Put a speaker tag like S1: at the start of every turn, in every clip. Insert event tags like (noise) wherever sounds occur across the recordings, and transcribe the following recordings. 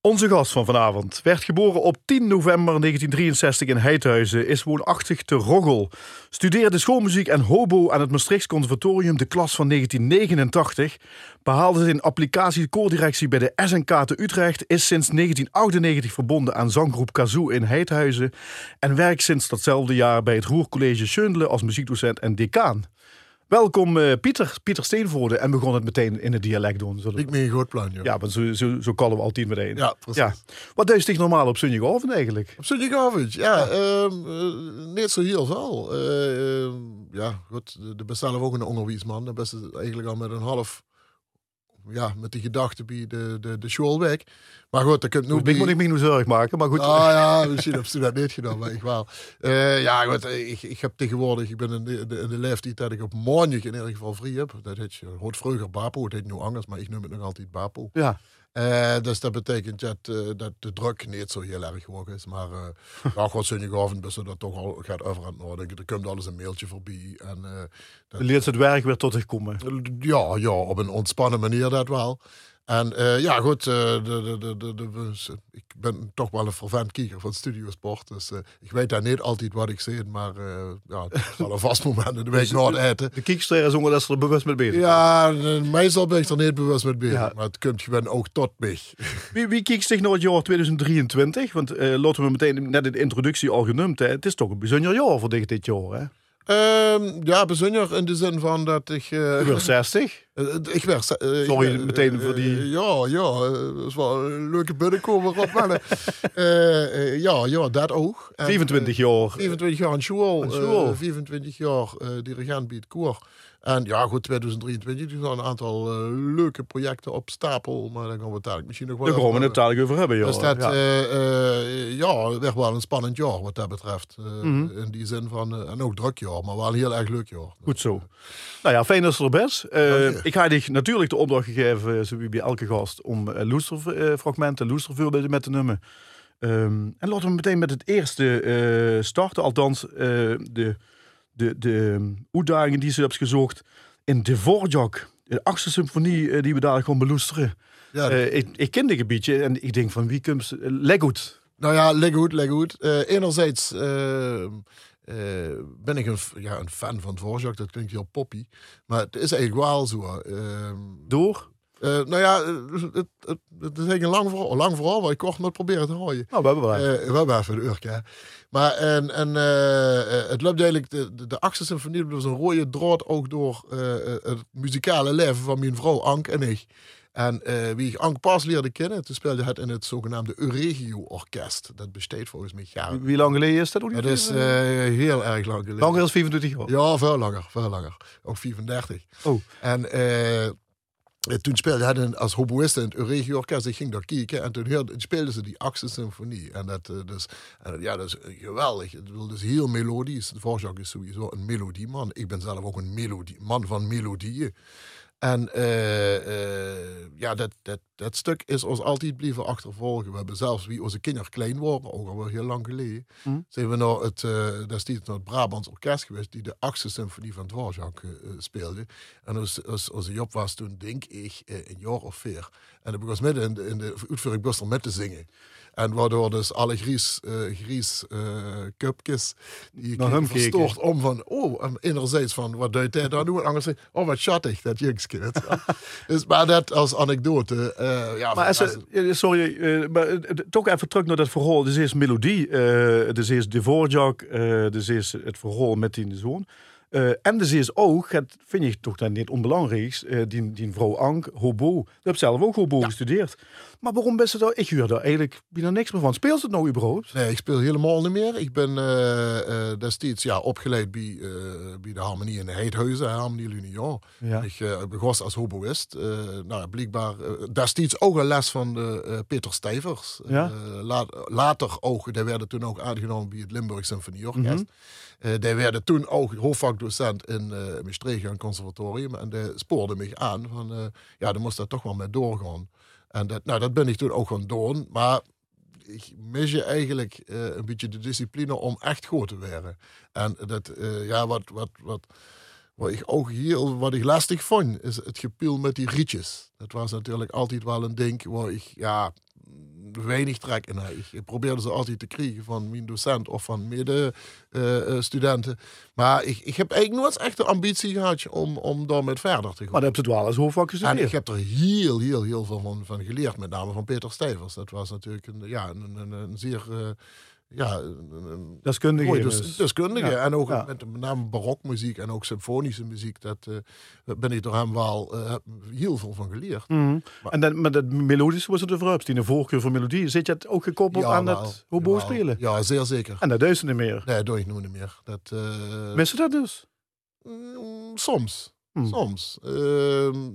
S1: Onze gast van vanavond werd geboren op 10 november 1963 in Heidhuizen, is woonachtig te Roggel. Studeerde schoolmuziek en hobo aan het Maastrichts Conservatorium, de klas van 1989. Behaalde zijn applicatie koordirectie bij de SNK te Utrecht. Is sinds 1998 verbonden aan zanggroep Kazoo in Heidhuizen. En werkt sinds datzelfde jaar bij het Roercollege Schöndelen als muziekdocent en decaan. Welkom uh, Pieter, Pieter Steenvoorde. En begon het meteen in het dialect doen.
S2: Zullen Ik ben een groot plan, joh.
S1: Ja, want zo, zo, zo kallen we altijd meteen.
S2: Ja, precies. Ja.
S1: Wat deed je normaal op zondagavond eigenlijk?
S2: Op zondagavond, ja. ja. Uh, niet zo heel veel. Uh, ja, goed. Er bestellen we ook een onderwijsman. Dat best eigenlijk al met een half ja, met die gedachte bij de, de, de school weg. Maar goed, dat kunt nu...
S1: Ik moet ik me niet zorg maken, maar goed.
S2: Ah ja, misschien heb je dat niet gedaan, maar ik wel. Uh, ja, goed, ik, ik heb tegenwoordig, ik ben in de, de, in de leeftijd dat ik op maandag in ieder geval vrij heb. Dat heet je, hoort vroeger Bapo, het heet nu anders, maar ik noem het nog altijd Bapo.
S1: Ja.
S2: Uh, dus dat betekent dat, uh, dat de druk niet zo heel erg hoog is. Maar uh, ja, god zondagavond best dat toch al gaat over aan het nadenken. Er komt alles een mailtje voorbij. En,
S1: dat, leert het werk weer tot zich komen?
S2: Ja, ja, op een ontspannen manier dat wel. En uh, ja, goed, uh, de, de, de, de, ik ben toch wel een vervent kijker van Studiosport. Dus uh, ik weet daar niet altijd wat ik zie, maar ja, het is wel een vast moment in de week (laughs) na het eten.
S1: De kiekster is dat ze er bewust mee bezig
S2: Ja, meestal ben ik er niet bewust mee bezig, ja. maar het komt gewoon ook tot mij. (laughs)
S1: Wie, wie zich naar het jaar 2023? Want laten we meteen net in de introductie al genoemd, hè? het is toch een bijzonder jaar voor dit jaar, hè?
S2: Um, ja, bijzonder in de zin van dat ik... Uh,
S1: je werd 60?
S2: Uh, ik werd... Uh,
S1: Sorry, meteen voor die...
S2: ja, ja, dat is wel een leuke binnenkomen op mannen. (laughs) ja, ja, dat ook.
S1: En, 24 jaar.
S2: 24 jaar aan school. 24 jaar dirigent bij het koor. En ja, goed, 2023 er zijn een aantal uh, leuke projecten op stapel. Maar daar gaan we het dadelijk misschien nog wel
S1: Daar gaan we het over hebben, joh.
S2: Dus dat, ja. Uh, ja, echt wel een spannend jaar wat dat betreft. Mm -hmm. In die zin van, en ook druk jaar, maar wel een heel erg leuk jaar.
S1: Goed zo. Nou ja, fijn dat ze er best. Ik ga je natuurlijk de opdracht gegeven, zoals bij elke gast, om loesterfragmenten, loestervoorbeelden met te nemen. Um, en laten we meteen met het eerste starten. Althans, de de, de uitdagingen die ze hebben gezocht in de Dvorak, de achtste symfonie uh, die we daar gewoon beloesteren. Ja, ik, ik ken dit gebiedje en ik denk van wie komt ze? Leggoed.
S2: Nou ja, Leggoed, Leggoed. Uh, enerzijds ben ik een, ja, een fan van Dvorak, dat klinkt heel poppy. Maar het is eigenlijk wel zo. Ehm,
S1: Door?
S2: Uh, nou ja, het, het, het, is eigenlijk een lang verhaal, lang verhaal waar ik kort moet proberen te houden.
S1: Nou, we hebben wel.
S2: We hebben even een uur, Maar en, en, het loopt eigenlijk, de, de, de Achtste Symfonie was een rode draad ook door het muzikale leven van mijn vrouw Ank en ik. En wie ik Ank pas leerde kennen, toen speelde het in het zogenaamde Euregio Orkest. Dat besteedt volgens mij jaren.
S1: Wie lang geleden is dat? Ook
S2: dat is heel erg lang geleden.
S1: Langer dan 25 jaar?
S2: Ja, veel langer, veel langer. Ook 34.
S1: Oh.
S2: En eh, toen speelde hij als hoboïst in het Euregio Orkest. Ik ging daar kijken en toen hoorde, speelden ze die achtste symfonie. En dat, dus, en, ja, dat is geweldig. Het is dus heel melodisch. De Dvorak is sowieso een melodieman. Ik ben zelf ook een melodie, man van melodieën. En uh, ja, dat, dat, dat stuk is ons altijd blijven achtervolgen. We hebben zelfs, wie onze kinderen klein waren, ook al heel lang geleden, mm. zijn we naar het, uh, het Brabants Orkest geweest, die de achtste symfonie van Dvorak speelde. En als, als, onze Job was toen, denk ik, een jaar of vier. En dan begon midden in de, in de uitvoering best met te zingen. En waardoor dus alle Gries, uh, Gries cupjes die ik verstoord om van, oh, en enerzijds van, wat duidt hij daar nu? En anderzijds, oh, wat schattig, dat jongske. (laughs) dus, maar dat als anekdote. Uh, ja,
S1: maar als, sorry, maar toch even terug naar dat verhaal. Dus is melodie, dus is Dvorak, dus is het verhaal met die zoon. Uh, en dus is ook, dat vind ik toch dan niet onbelangrijk, uh, die, die vrouw Ank, hobo. Ik heb zelf ook hobo gestudeerd. Maar waarom ze daar? Ik huur daar eigenlijk bijna niks meer van. Speelt het nou überhaupt?
S2: Nee, ik speel helemaal niet meer. Ik ben uh, destijds ja, opgeleid bij, bij de Harmonie in de Heidhuizen, Harmonie L'Union. Ja. Ik begon als hoboïst. nou, blijkbaar destijds ook een les van de, Peter Stijvers.
S1: Ja?
S2: later ook, die werden toen ook aangenomen bij het Limburg Symfonieorkest. Mm -hmm. die werden toen ook hoofdvakdocent in uh, Maastricht aan het conservatorium. En die spoorde me aan van, ja, dan moest dat toch wel mee doorgaan. En dat, nou, dat ben ik toen ook gaan doen. Maar ik mis je eigenlijk uh, een beetje de discipline om echt goed te werden. En dat, uh, ja, wat, wat, wat, wat ik ook hier, wat ik lastig vond, is het gepiel met die rietjes. Dat was natuurlijk altijd wel een ding waar ik, ja, weinig trek in. Ik probeerde ze altijd te krijgen van mijn docent of van medestudenten. maar ik, ik heb eigenlijk nooit echt de ambitie gehad om, om daarmee verder te gaan.
S1: Maar dat heb je wel als hoofdvak
S2: En
S1: gestudeerd.
S2: ik heb er heel, heel, heel veel van, van geleerd. Met name van Peter Stijvers. Dat was natuurlijk een, ja, een, een, een zeer... eh, ja,
S1: Deskundige. dus.
S2: deskundige.
S1: Ja,
S2: En ook
S1: ja.
S2: met, met name barokmuziek en ook symfonische muziek. Dat eh, ben ik door hem wel eh, heel veel van geleerd.
S1: Mhm. En dan met het melodische was het de verhupst. Die een voorkeur voor melodie. Zit je het ook gekoppeld aan
S2: wel,
S1: het hobo spelen?
S2: Ja, zeer zeker.
S1: En dat duizend niet meer.
S2: Nee, dat doe ik nu niet meer. Dat, eh,
S1: Missen dat dus?
S2: mm, soms.
S1: Hm.
S2: Soms. Ehm,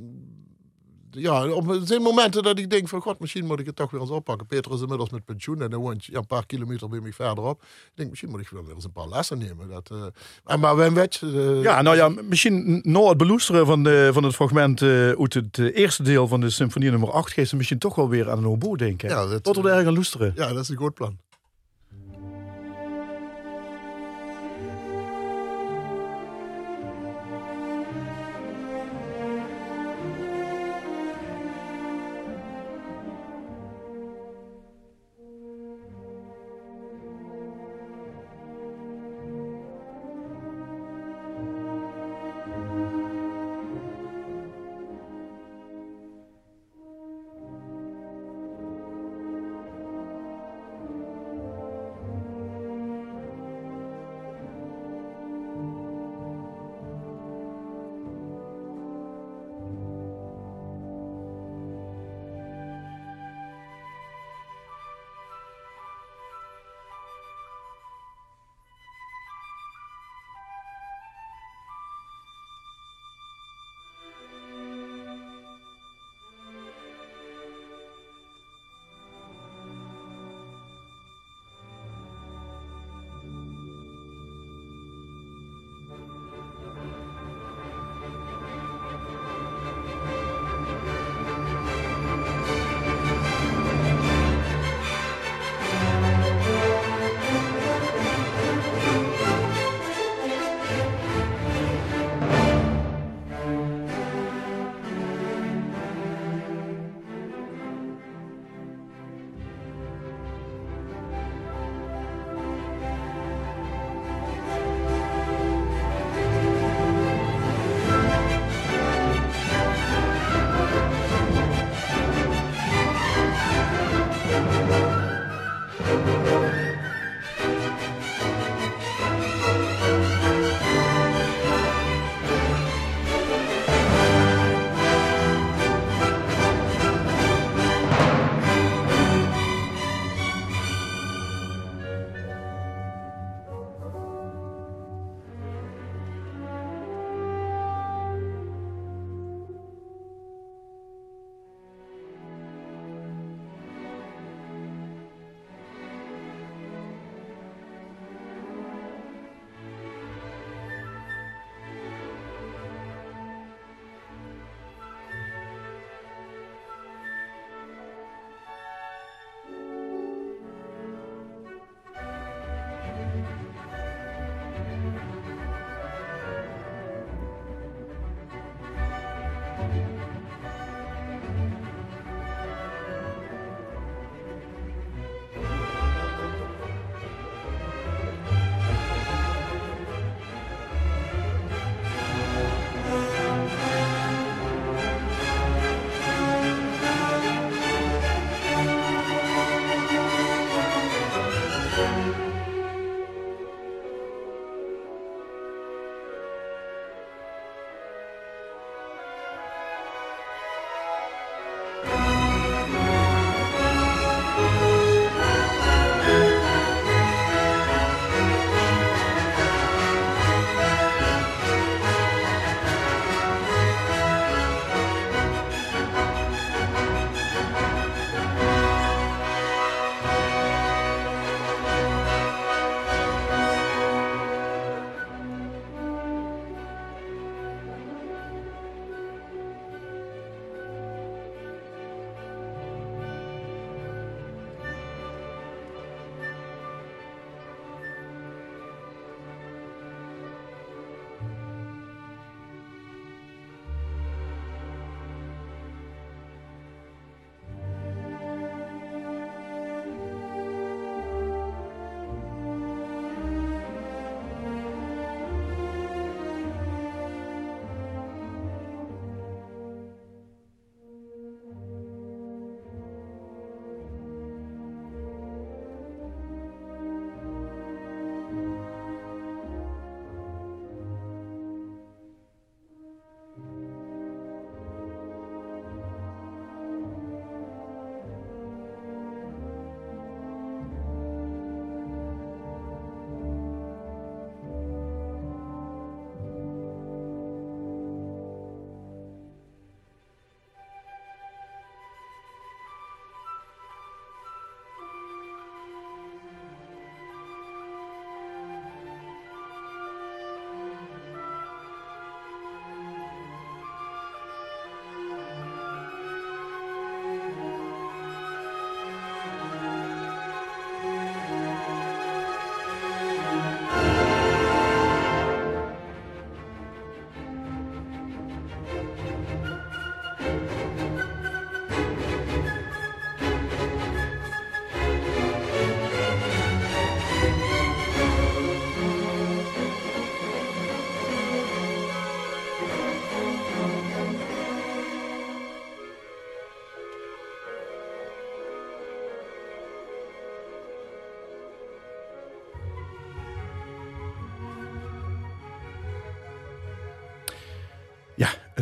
S2: ja, op er zijn momenten dat ik denk van god, misschien moet ik het toch weer eens oppakken. Peter is inmiddels met pensioen en dan woont ja, een paar kilometer bij mij verderop. Ik denk, misschien moet ik wel weer eens een paar lessen nemen. Dat, eh, en maar Wim weet, eh,
S1: Ja, nou ja, misschien na het beloesteren van, de, van het fragment eh, uit het eh, eerste deel van de symfonie nummer 8 geeft ze misschien toch wel weer aan een hobo denken.
S2: Ja, dat-
S1: Tot we er gaan loesteren.
S2: ja, dat is een goed plan.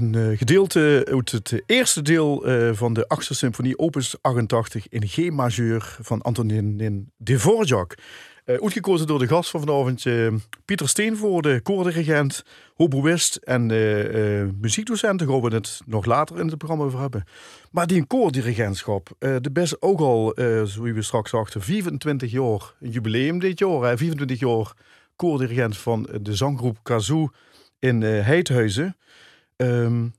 S1: Een uh, gedeelte uit het eerste deel uh, van de Achtste Symfonie, opus 88 in G-majeur van Antonin Dvorak. Uh, uitgekozen door de gast van vanavond, Pieter Steenvoorde, koordirigent, hoboïst en muziekdocent. Daar gaan we het nog later in het programma over hebben. Maar die koordirigentschap, de best ook al, zoals we straks zagen, 25 jaar, een jubileum dit jaar, hè, 24 jaar koordirigent van de zanggroep Kazoo in Heidhuizen. Um,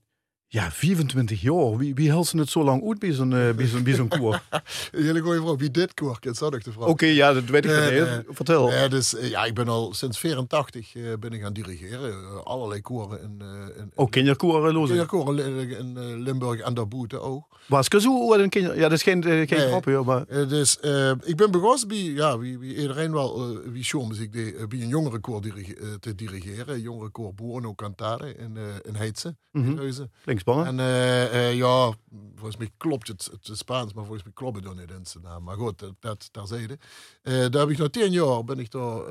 S1: ja, 24 jaar. Wie, wie hield ze het zo lang uit bij zo'n uh, bij zo'n, koor? (laughs)
S2: Jullie gooien vooral wie dit koor kent, zou ik de vraag.
S1: Oké, ja, dat weet ik niet. Uh, Vertel.
S2: Dus, ja, ik ben al sinds 84 ben ik gaan dirigeren. allerlei koren. In, in,
S1: oh, kinderkoren, lozen?
S2: Kinderkoren in, Limburg en daarbuiten ook.
S1: Was ik zo een kinder... Ja, dat is geen, geen nee, grap, hoor. Maar...
S2: dus ik ben begonnen bij, ja, wie, wie iedereen wel, wie showmuziek deed, bij een jongere koor dirige, te dirigeren. Jongere koor Boerno Cantare in, in Heidse,
S1: mm -hmm. in Klinkt
S2: En uh, ja, volgens mij klopt het, het Spaans, maar volgens mij klopt het dan niet in zijn naam. Maar goed, dat, dat terzijde. Uh, daar heb ik na tien jaar, ben ik daar,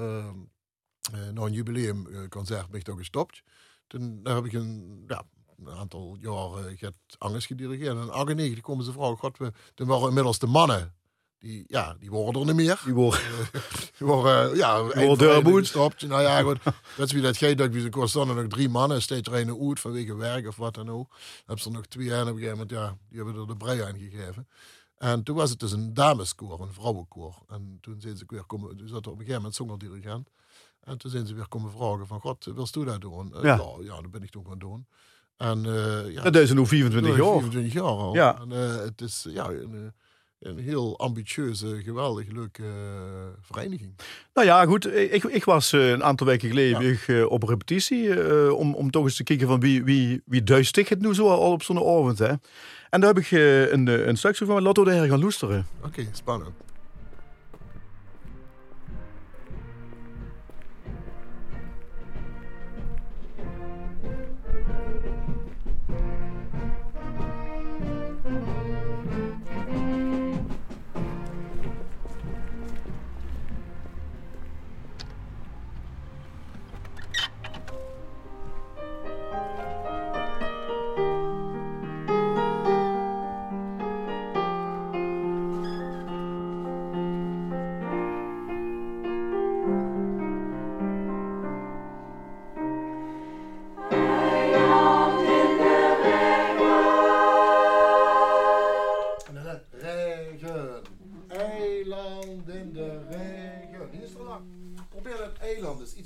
S2: na een jubileumconcert, ben ik daar gestopt. Toen daar heb ik een, ja, aantal jaar uh, Angers gedirigeerd. En in 98 komen ze vragen, god, we, toen waren inmiddels de mannen die, ja, die worden er niet meer.
S1: Die worden, (laughs)
S2: die worden ja,
S1: die worden
S2: gestopt. Nou ja, goed. (laughs) dat is wie dat geeft. Dat kost dan nog drie mannen, steeds er een uit vanwege werk of wat dan ook. Heb ze er nog twee aan op een gegeven moment, ja, die hebben er de brei aan gegeven. En toen was het dus een dameskoor, een vrouwenkoor. En toen zijn ze weer komen, toen zat er op een gegeven moment dirigent En toen zijn ze weer komen vragen van, god, wilst u dat doen? Ja, ja, ja dat ben ik toen gaan doen. En, uh, ja,
S1: dat is nu 24 jaar.
S2: 24 jaar al.
S1: Ja.
S2: En, uh, het is, ja, een, een heel ambitieuze, geweldig leuke uh, vereniging.
S1: Nou ja, goed. Ik, ik was uh, een aantal weken geleden ja. op repetitie. om, om toch eens te kijken van wie, wie, wie duist ik het nu zo al op zo'n avond. Hè? En daar heb ik een, een stukje van Lotto de Her gaan loesteren.
S2: Oké, okay, spannend.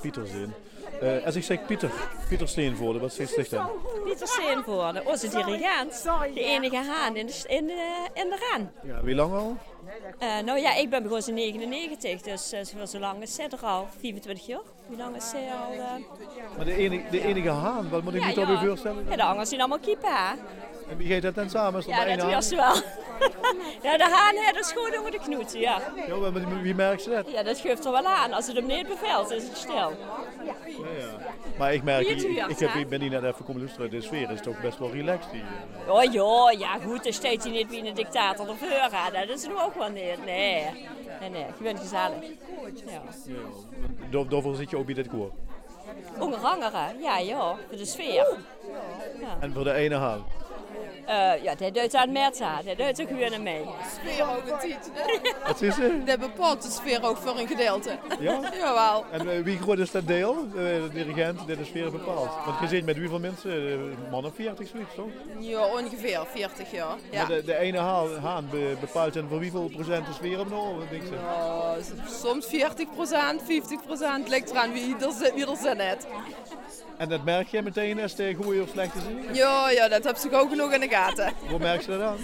S1: Pieter zijn. Uh, als ik zeg Pieter, Pieter Steenvoorde, wat zegt zich dan?
S3: Pieter Steenvoorde, onze dirigent. De enige haan in de, in de, in de Raan.
S1: Ja, wie lang al?
S3: Uh, nou ja, ik ben begonnen in 99, dus uh, zo lang is zij er al. 24 jaar. Hoe lang is zij al? Uh...
S1: Maar de enige, de enige haan, wat moet ik ja, me ja. voorstellen?
S3: Ja, de anderen zijn allemaal kippen, hè?
S1: En wie gaat dat dan samen?
S3: Ja, dat wist wel. (laughs) Ja, de haan heeft de schoon onder de knoet, ja.
S1: Ja, maar wie- merkt ze dat?
S3: Ja, dat geeft er wel aan. Als het hem niet bevelt, is het stil.
S1: Maar ik merk, ik, ik, heb,
S3: hè?
S1: ik ben hier net even komen luisteren. De sfeer is toch best wel relaxed hier.
S3: Oh ja, ja goed, dan staat hij niet wie een dictator ervoor gaat. Dat is nu ook wel niet. Nee, nee, nee, gewoon gezellig. Ja.
S1: Daar- Daarvoor zit je ook bij dit koor.
S3: Onder ja, ja, voor de sfeer.
S1: En voor de ene haan.
S3: Eh, ja, dat duidt aan dat duidt ook gewoon aan mij.
S4: sfeer ook een titel.
S1: Wat is het?
S4: Dat bepaalt de sfeer ook voor een gedeelte.
S1: Ja?
S4: Jawel.
S1: En eh, wie groot is dat deel, eh, de dirigent, die de sfeer bepaalt? Want je zit met hoeveel mensen? Man of 40 zoiets, toch?
S4: Ja, ongeveer 40 jaar. Ja.
S1: Maar de, de ene haan, haan be- bepaalt dan voor hoeveel procent de sfeer op nou? Wat denk je?
S4: Ja, soms 40% 50% ligt eraan wie er zit, wie er zin heeft.
S1: En dat merk je meteen als de goede of slechte zin?
S4: Ja, ja, dat heb ze ook nog in de gaten.
S1: Hoe merk je dat aan?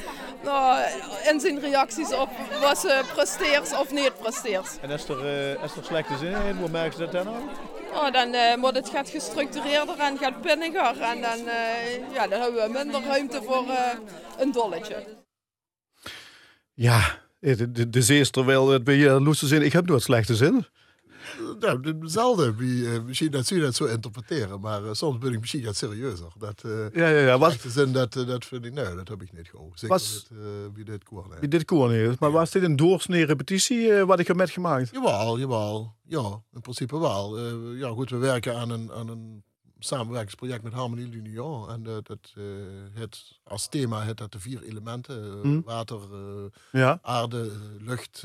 S4: Nou, in zijn reacties op wat ze presteert of niet presteert.
S1: En als er, eh, als er slechte zin in, hoe merk je dat dan aan?
S4: Nou, dan eh wordt het gaat gestructureerder en gaat pinniger. En dan, eh, ja, dan hebben we minder ruimte voor eh, een dolletje.
S1: Ja, de, de, de zee is er wel het bij je loeste zin. Ik heb nooit slechte zin.
S2: Nou, zelden. Wie, eh, misschien dat je dat zo interpreteren, maar eh, soms ben ik misschien wat serieuzer. Dat, eh
S1: Ja, ja, ja. Was,
S2: zin, dat, dat vind ik, nee, dat heb ik niet gewoon. Zeker
S1: Was-
S2: met, wie dit koor
S1: wie dit koor is. Maar was dit een doorsnee repetitie wat ik heb met gemaakt?
S2: Jawel, jawel. Ja, in principe wel. Ja, goed, we werken aan een, aan een samenwerkingsproject met Harmonie l'Union. En eh, dat, eh, het, als thema heeft dat de vier elementen. eh,
S1: Hm.
S2: Water,
S1: Ja,
S2: aarde, lucht.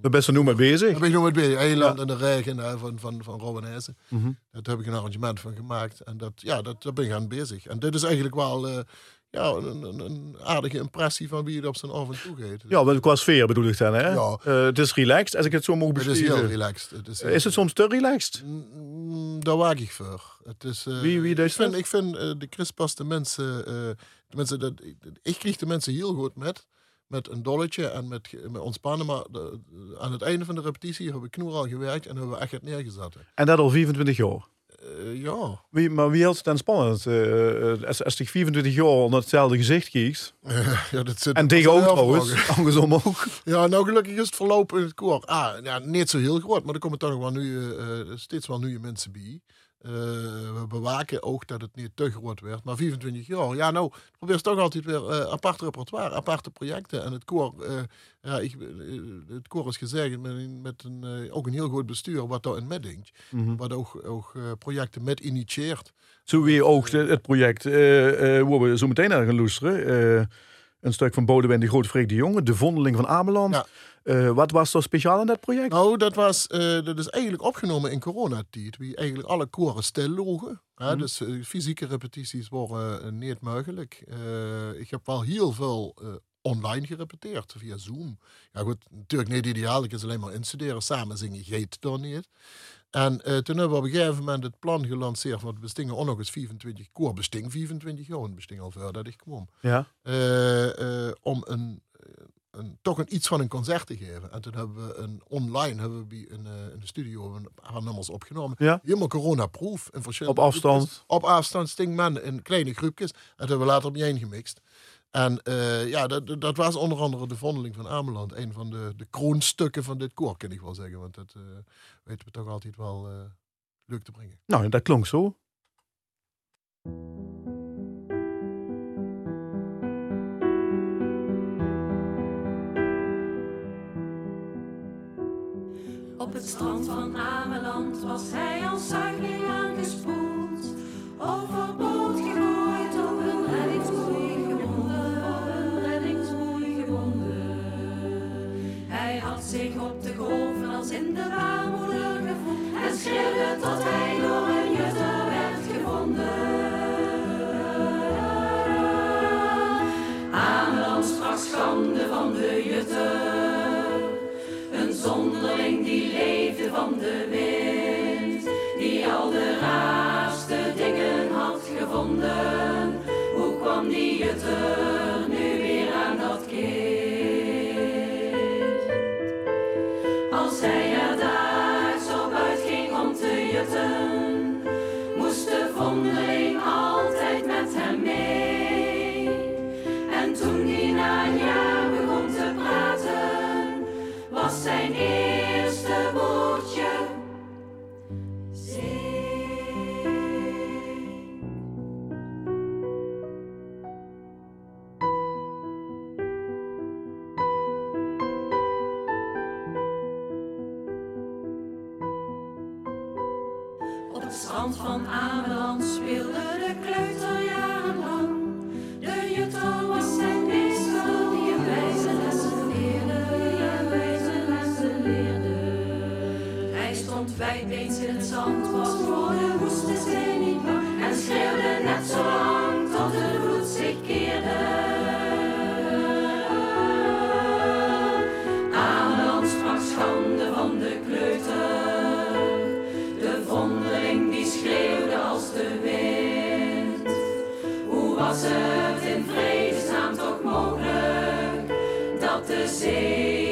S1: we best er nu mee bezig.
S2: daar ben ik nog met bezig. Eiland en de regen van, van, van Rowanese.
S1: Mhm.
S2: Daar heb ik een arrangement van gemaakt. En dat, ja, dat, daar ben ik aan bezig. En dit is eigenlijk wel ja, een, een, een aardige impressie van wie het op zijn avond toegeeft.
S1: Ja, want qua sfeer bedoel ik dan, hè?
S2: Ja.
S1: Eh, het is relaxed, als ik het zo mag
S2: het is heel
S1: beschrijven.
S2: relaxed. Het is,
S1: Is het soms te relaxed?
S2: Mm, Daar waag ik voor. Het is, eh,
S1: Wie- wie
S2: ik vind, ik vind eh, de Christpaste mensen, eh, de mensen dat, ik, ik kreeg de mensen heel goed met. Met een dolletje en met, met ontspannen. Maar de- aan het einde van de repetitie hebben we knoer al gewerkt en hebben we echt het neergezet.
S1: En dat al 24 jaar.
S2: Eh, ja.
S1: Wie, maar wie hield het dan spannend? Eh, eh, als, als je 24 jaar onder hetzelfde gezicht kiest. (laughs)
S2: ja dat zit
S1: En tegen ook trouwens, (laughs) andersom ook. (laughs)
S2: Ja, nou gelukkig is het verloop in het koor. Ah, ja, niet zo heel groot, maar er komen toch nog wel nu, steeds wel nieuwe mensen bij. Eh, we bewaken ook dat het niet te groot werd. Maar 24 jaar, ja nou, probeer toch altijd weer eh, apart repertoire, aparte projecten. En het koor, eh, ja, ik, het koor is gezegd met, met een, ook een heel goed bestuur wat daar in meedenkt. Wat ook, ook projecten met initieert.
S1: Zo wie ook het project waar we zo meteen naar gaan luisteren. Een stuk van Bodewijn de Grote Freek de Jonge, De Vondeling van Ameland.
S2: Ja.
S1: Eh, wat was er speciaal aan dat project?
S2: Nou, dat, was, eh, dat is eigenlijk opgenomen in coronatijd. Wie eigenlijk alle koren stil logen. Hè, Dus eh, fysieke repetities worden eh, niet mogelijk. Ik heb wel heel veel online gerepeteerd via Zoom. Ja goed, natuurlijk niet ideaal. Ik is alleen maar instuderen. Samen zingen geet dan niet. En eh, toen hebben we op een gegeven moment het plan gelanceerd. Want we bestingen ook nog eens 24 koor. Besting 24 jaar. en besting al voordat ik kwam
S1: Ja.
S2: eh, eh, om een, een, toch een, iets van een concert te geven. En toen hebben we een online, hebben we een, in de studio een paar nummers opgenomen.
S1: Ja.
S2: Helemaal corona-proof.
S1: Op afstand.
S2: groepjes. Op afstand, stingmen in kleine groepjes. En toen hebben we later bijeen gemixt. En eh, ja, dat, dat- was onder andere de vondeling van Ameland. Een van de, de kroonstukken van dit koor, kan ik wel zeggen. Want dat eh, weten we toch altijd wel eh, leuk te brengen.
S1: Nou, dat klonk zo.
S5: Op het strand van Ameland was hij als zuigeling aangespoeld. Schreeuwde tot hij door een jutte werd gevonden. Ameland sprak schande van de jutte. Een zonderling die leefde van de wind, die al de raarste dingen had gevonden. Hoe kwam die jutter Stond wijdbeens in het zand, was voor de woeste zee niet en schreeuwde net zo lang tot de vloed zich keerde. Ameland sprak schande van de kleuter. De vondeling die schreeuwde als de wind. Hoe was het in vredesnaam toch mogelijk dat de zee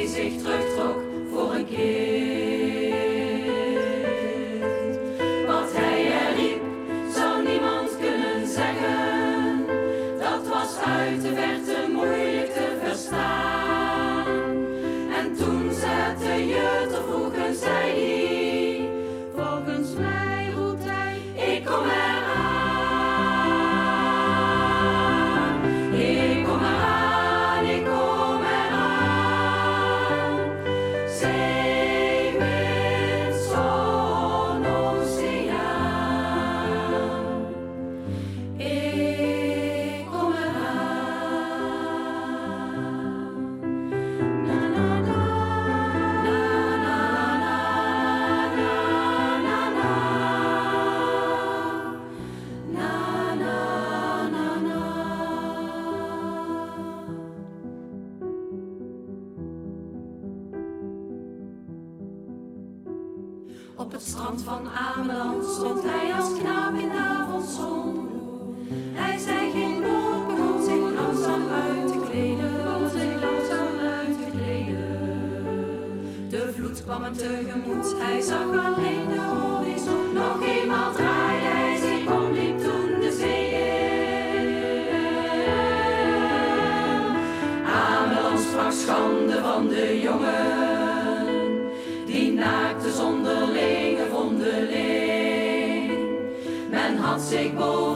S5: hij zag alleen de horizon. Nog eenmaal draaide hij zich om, liep toen de zee in. Ameland sprak schande van de jongen die naakte zonderlinge vondeling. Men had zich bovenop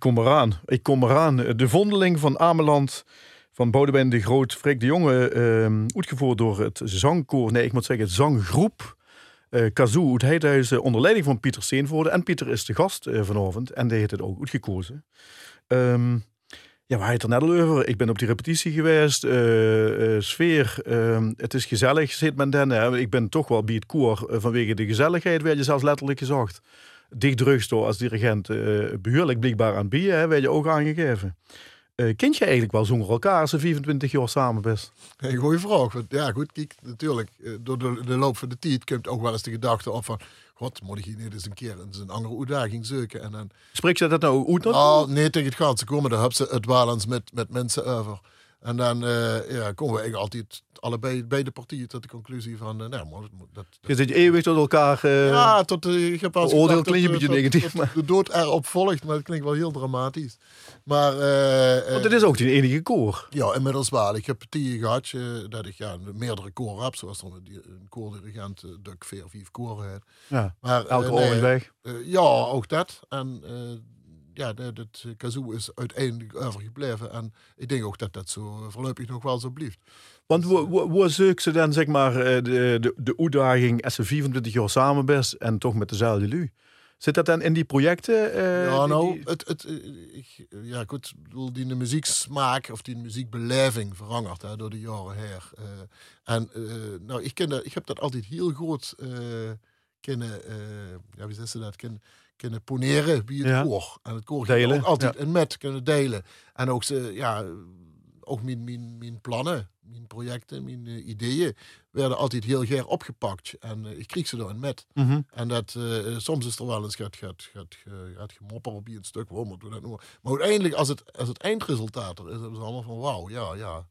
S5: kom eraan. Ik kom eraan.
S1: De vondeling van Ameland van Boudewijn de Groot, Freek de Jonge, ehm uitgevoerd door het zangkoor, nee, ik moet zeggen het zanggroep eh Kazoo uit Heidhuizen, onder leiding van Pieter Steenvoorde. En Pieter is de gast eh, vanavond en die heeft het ook uitgekozen. Ehm ja, we hadden het er net al over. Ik ben op die repetitie geweest. eh, eh, sfeer, ehm, het is gezellig, zit men dan. Ik ben toch wel bij het koor eh, vanwege de gezelligheid, werd je zelfs letterlijk gezegd. Dicht drugstore als dirigent uh, behuurlijk blijkbaar aan bieden, hè, werd je ook aangegeven. Eh kent je eigenlijk wel zonder elkaar als je 24 jaar samen bent?
S2: Een goede vraag. Want ja, goed, kijk, natuurlijk, eh, door de, de loop van de tijd komt ook wel eens de gedachte op van, god, moet ik hier niet eens een keer eens een andere uitdaging zoeken? En dan,
S1: Spreek je dat nou uit?
S2: oh, nee, tegen het gaat, ze komen, dan hebben ze het wel eens met, met mensen over. En dan eh, ja, komen we eigenlijk altijd allebei, beide partijen tot de conclusie van, eh, nou, maar dat, dat,
S1: Je zit eeuwig tot elkaar. eh,
S2: ja, tot uh, wel eens
S1: Oordeel klinkt een
S2: dat,
S1: beetje negatief,
S2: dat-
S1: maar-
S2: dat de dood erop volgt, maar het klinkt wel heel dramatisch. Maar
S1: want het is ook die enige koor.
S2: ja, inmiddels wel. Ik heb partijen gehad eh, dat ik ja, meerdere koren heb, zoals er een, koordirigent uh, dat ik vier of vijf koren heb.
S1: Ja,
S2: Maar,
S1: elke
S2: nee,
S1: weg.
S2: ja, ook dat. En ja, de- dat eh, kazoo is uiteindelijk overgebleven. En ik denk ook dat dat zo voorlopig nog wel zo blijft.
S1: Want wo- hoe zoek ze dan zeg maar eh, de, de, de uitdaging als ze 24 jaar samen bent en toch met dezelfde lu? Zit dat dan in die projecten? eh,
S2: ja, nou,
S1: die-
S2: het, het, eh, ik, ja, goed, bedoel, die muzieksmaak of die muziekbeleving verandert hè, door de jaren heen. Eh, en eh, nou, ik, ken dat, ik heb dat altijd heel goed eh, kunnen, eh, ja, wie zegt ze dat, kunnen, kunnen poneren bij het
S1: Ja.
S2: koor. En het koor
S1: Delen,
S2: ook altijd
S1: ja.
S2: en met kunnen delen. En ook, ze, ja, ook mijn, mijn, mijn plannen, mijn projecten, mijn eh, ideeën werden altijd heel graag opgepakt. En eh, ik kreeg ze erin met.
S1: Mhm.
S2: En dat, eh, soms is er wel eens gaat, gaat, gaat, gaat, gemopper op een stuk. Waarom moeten we dat? Maar uiteindelijk, als het, als het eindresultaat er is, hebben ze allemaal van wauw, ja, ja.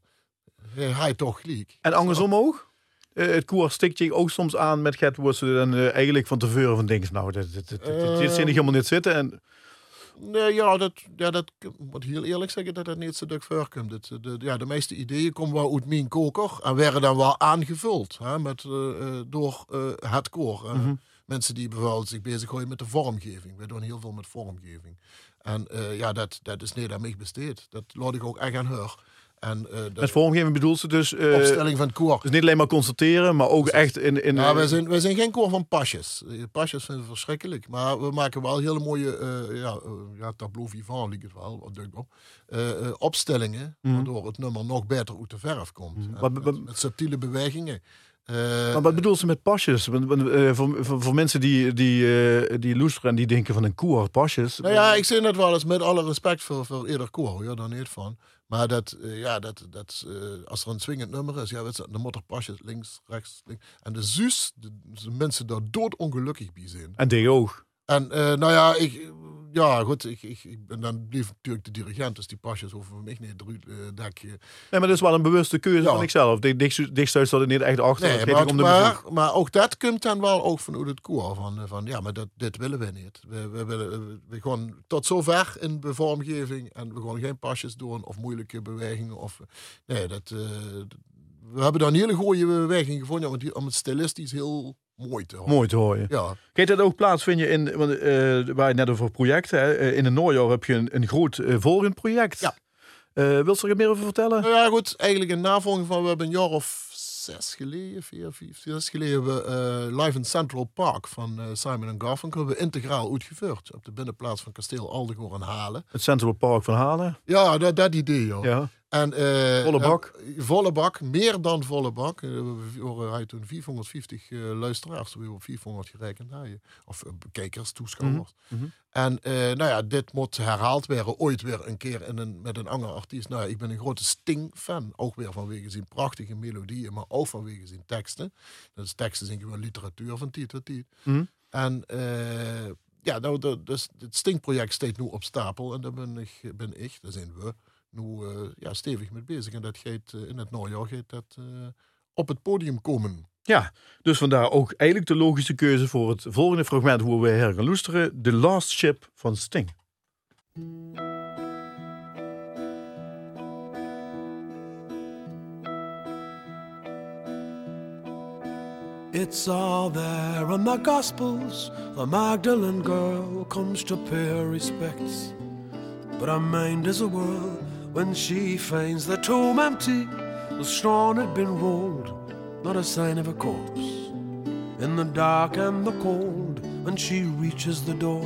S2: Hij, toch gelijk.
S1: En andersom ook? Eh, het koor stikt je ook soms aan met Gert dan eh, eigenlijk van tevoren van denken, nou, dit, dit, dit, ik helemaal niet zitten. En,
S2: Nee, ja, dat, ja, dat moet heel eerlijk zeggen dat dat niet zo dik voorkomt. Het, de, ja, de meeste ideeën komen wel uit mijn koker en werden dan wel aangevuld hè, met, eh, eh, door eh, het koor.
S1: Mhm.
S2: Mensen die bijvoorbeeld zich bezighouden met de vormgeving. We doen heel veel met vormgeving. En eh, ja, dat, dat is niet aan mij besteed. Dat laat ik ook echt aan haar. En de
S1: met vormgeving bedoelt ze dus, eh,
S2: opstelling van het koor.
S1: dus niet alleen maar constateren, maar ook echt in... in
S2: Ja,
S1: eh,
S2: wij zijn, wij zijn geen koor van pasjes. Pasjes vinden we verschrikkelijk. Maar we maken wel hele mooie uh, ja, uh, ja, tableau vivant, liep het wel, wat denk ik op. Uh, uh, opstellingen,
S1: Mhm.
S2: waardoor het nummer nog beter uit de verf komt.
S1: Mhm.
S2: En met, subtiele bewegingen. Uh,
S1: Maar wat bedoelt ze met pasjes? Voor, voor, voor mensen die, die, die loesteren en die denken van een koer, pasjes.
S2: Nou ja, ik zeg dat wel eens met alle respect voor, voor ieder koor, ja, daar niet van. Maar dat, uh, ja, dat, dat, uh, als er een swingend nummer is, ja, weet je, dan moet er pasjes links, rechts, links. En de zus, de, de mensen daar doodongelukkig bij zijn.
S1: En die ook.
S2: En uh, nou ja, ik, ja, goed, ik, ik, ik ben dan bleef natuurlijk de dirigent, dus die pasjes voor mij niet eruit uh, dekje.
S1: Nee, maar dat is wel een bewuste keuze
S2: Ja.
S1: van ikzelf. Dichtstuit staat er niet echt achter.
S2: Nee, maar,
S1: om de
S2: maar, maar ook dat komt dan wel ook vanuit het koor. Van, eh, van ja, maar dat, dit willen we niet. We, we, willen, we gaan tot zover in de vormgeving en we gaan geen pasjes doen of moeilijke bewegingen. Of, nee, dat, uh, we hebben daar een hele goede beweging gevonden om het, om het stilistisch heel mooi te houden.
S1: Mooi te horen.
S2: Ja,
S1: Kijk, dat ook plaatsvinden in, want, uh, waar je net over projecten, hè, uh, in het najaar heb je een, een groot uh, volgend project.
S2: Ja.
S1: Uh, wilt je er meer over vertellen?
S2: Nou ja, goed, eigenlijk een navolging van, we hebben een jaar of zes geleden, vier, vier, zes geleden, we uh, Live in Central Park van uh, Simon Garfunkel we integraal uitgevoerd. Op de binnenplaats van kasteel Aldegoor en Halen.
S1: Het Central Park van Halen.
S2: Ja, dat, dat idee, joh.
S1: Ja.
S2: En, uh,
S1: volle bak?
S2: Uh, volle bak, meer dan volle bak. Uh, we hadden toen 450 luisteraars, we hebben op 400 gerekend. Hè, of bekijkers, toeschouwers.
S1: Mm -hmm.
S2: En nou ja, dit moet herhaald worden, ooit weer een keer in een, met een andere artiest. Nou, ik ben een grote Sting-fan, ook weer vanwege zijn prachtige melodieën, maar ook vanwege zijn teksten. Dus teksten zijn gewoon literatuur van tijd tot tijd.
S1: Mm -hmm.
S2: En ja, nou, dus het Sting-project staat nu op stapel en daar ben ik, ben ik daar zijn we nu uh, ja, stevig mee bezig. En dat gaat uh, in het najaar gaat dat uh, op het podium komen.
S1: Ja, dus vandaar ook eigenlijk de logische keuze voor het volgende fragment hoe we her gaan loesteren. The Last Ship van Sting.
S6: It's all there in the Gospels. The Magdalene girl comes to pay her respects. But her mind is a whirl when she finds the tomb empty. The stone had been rolled, not a sign of a corpse. In the dark and the cold, when she reaches the door,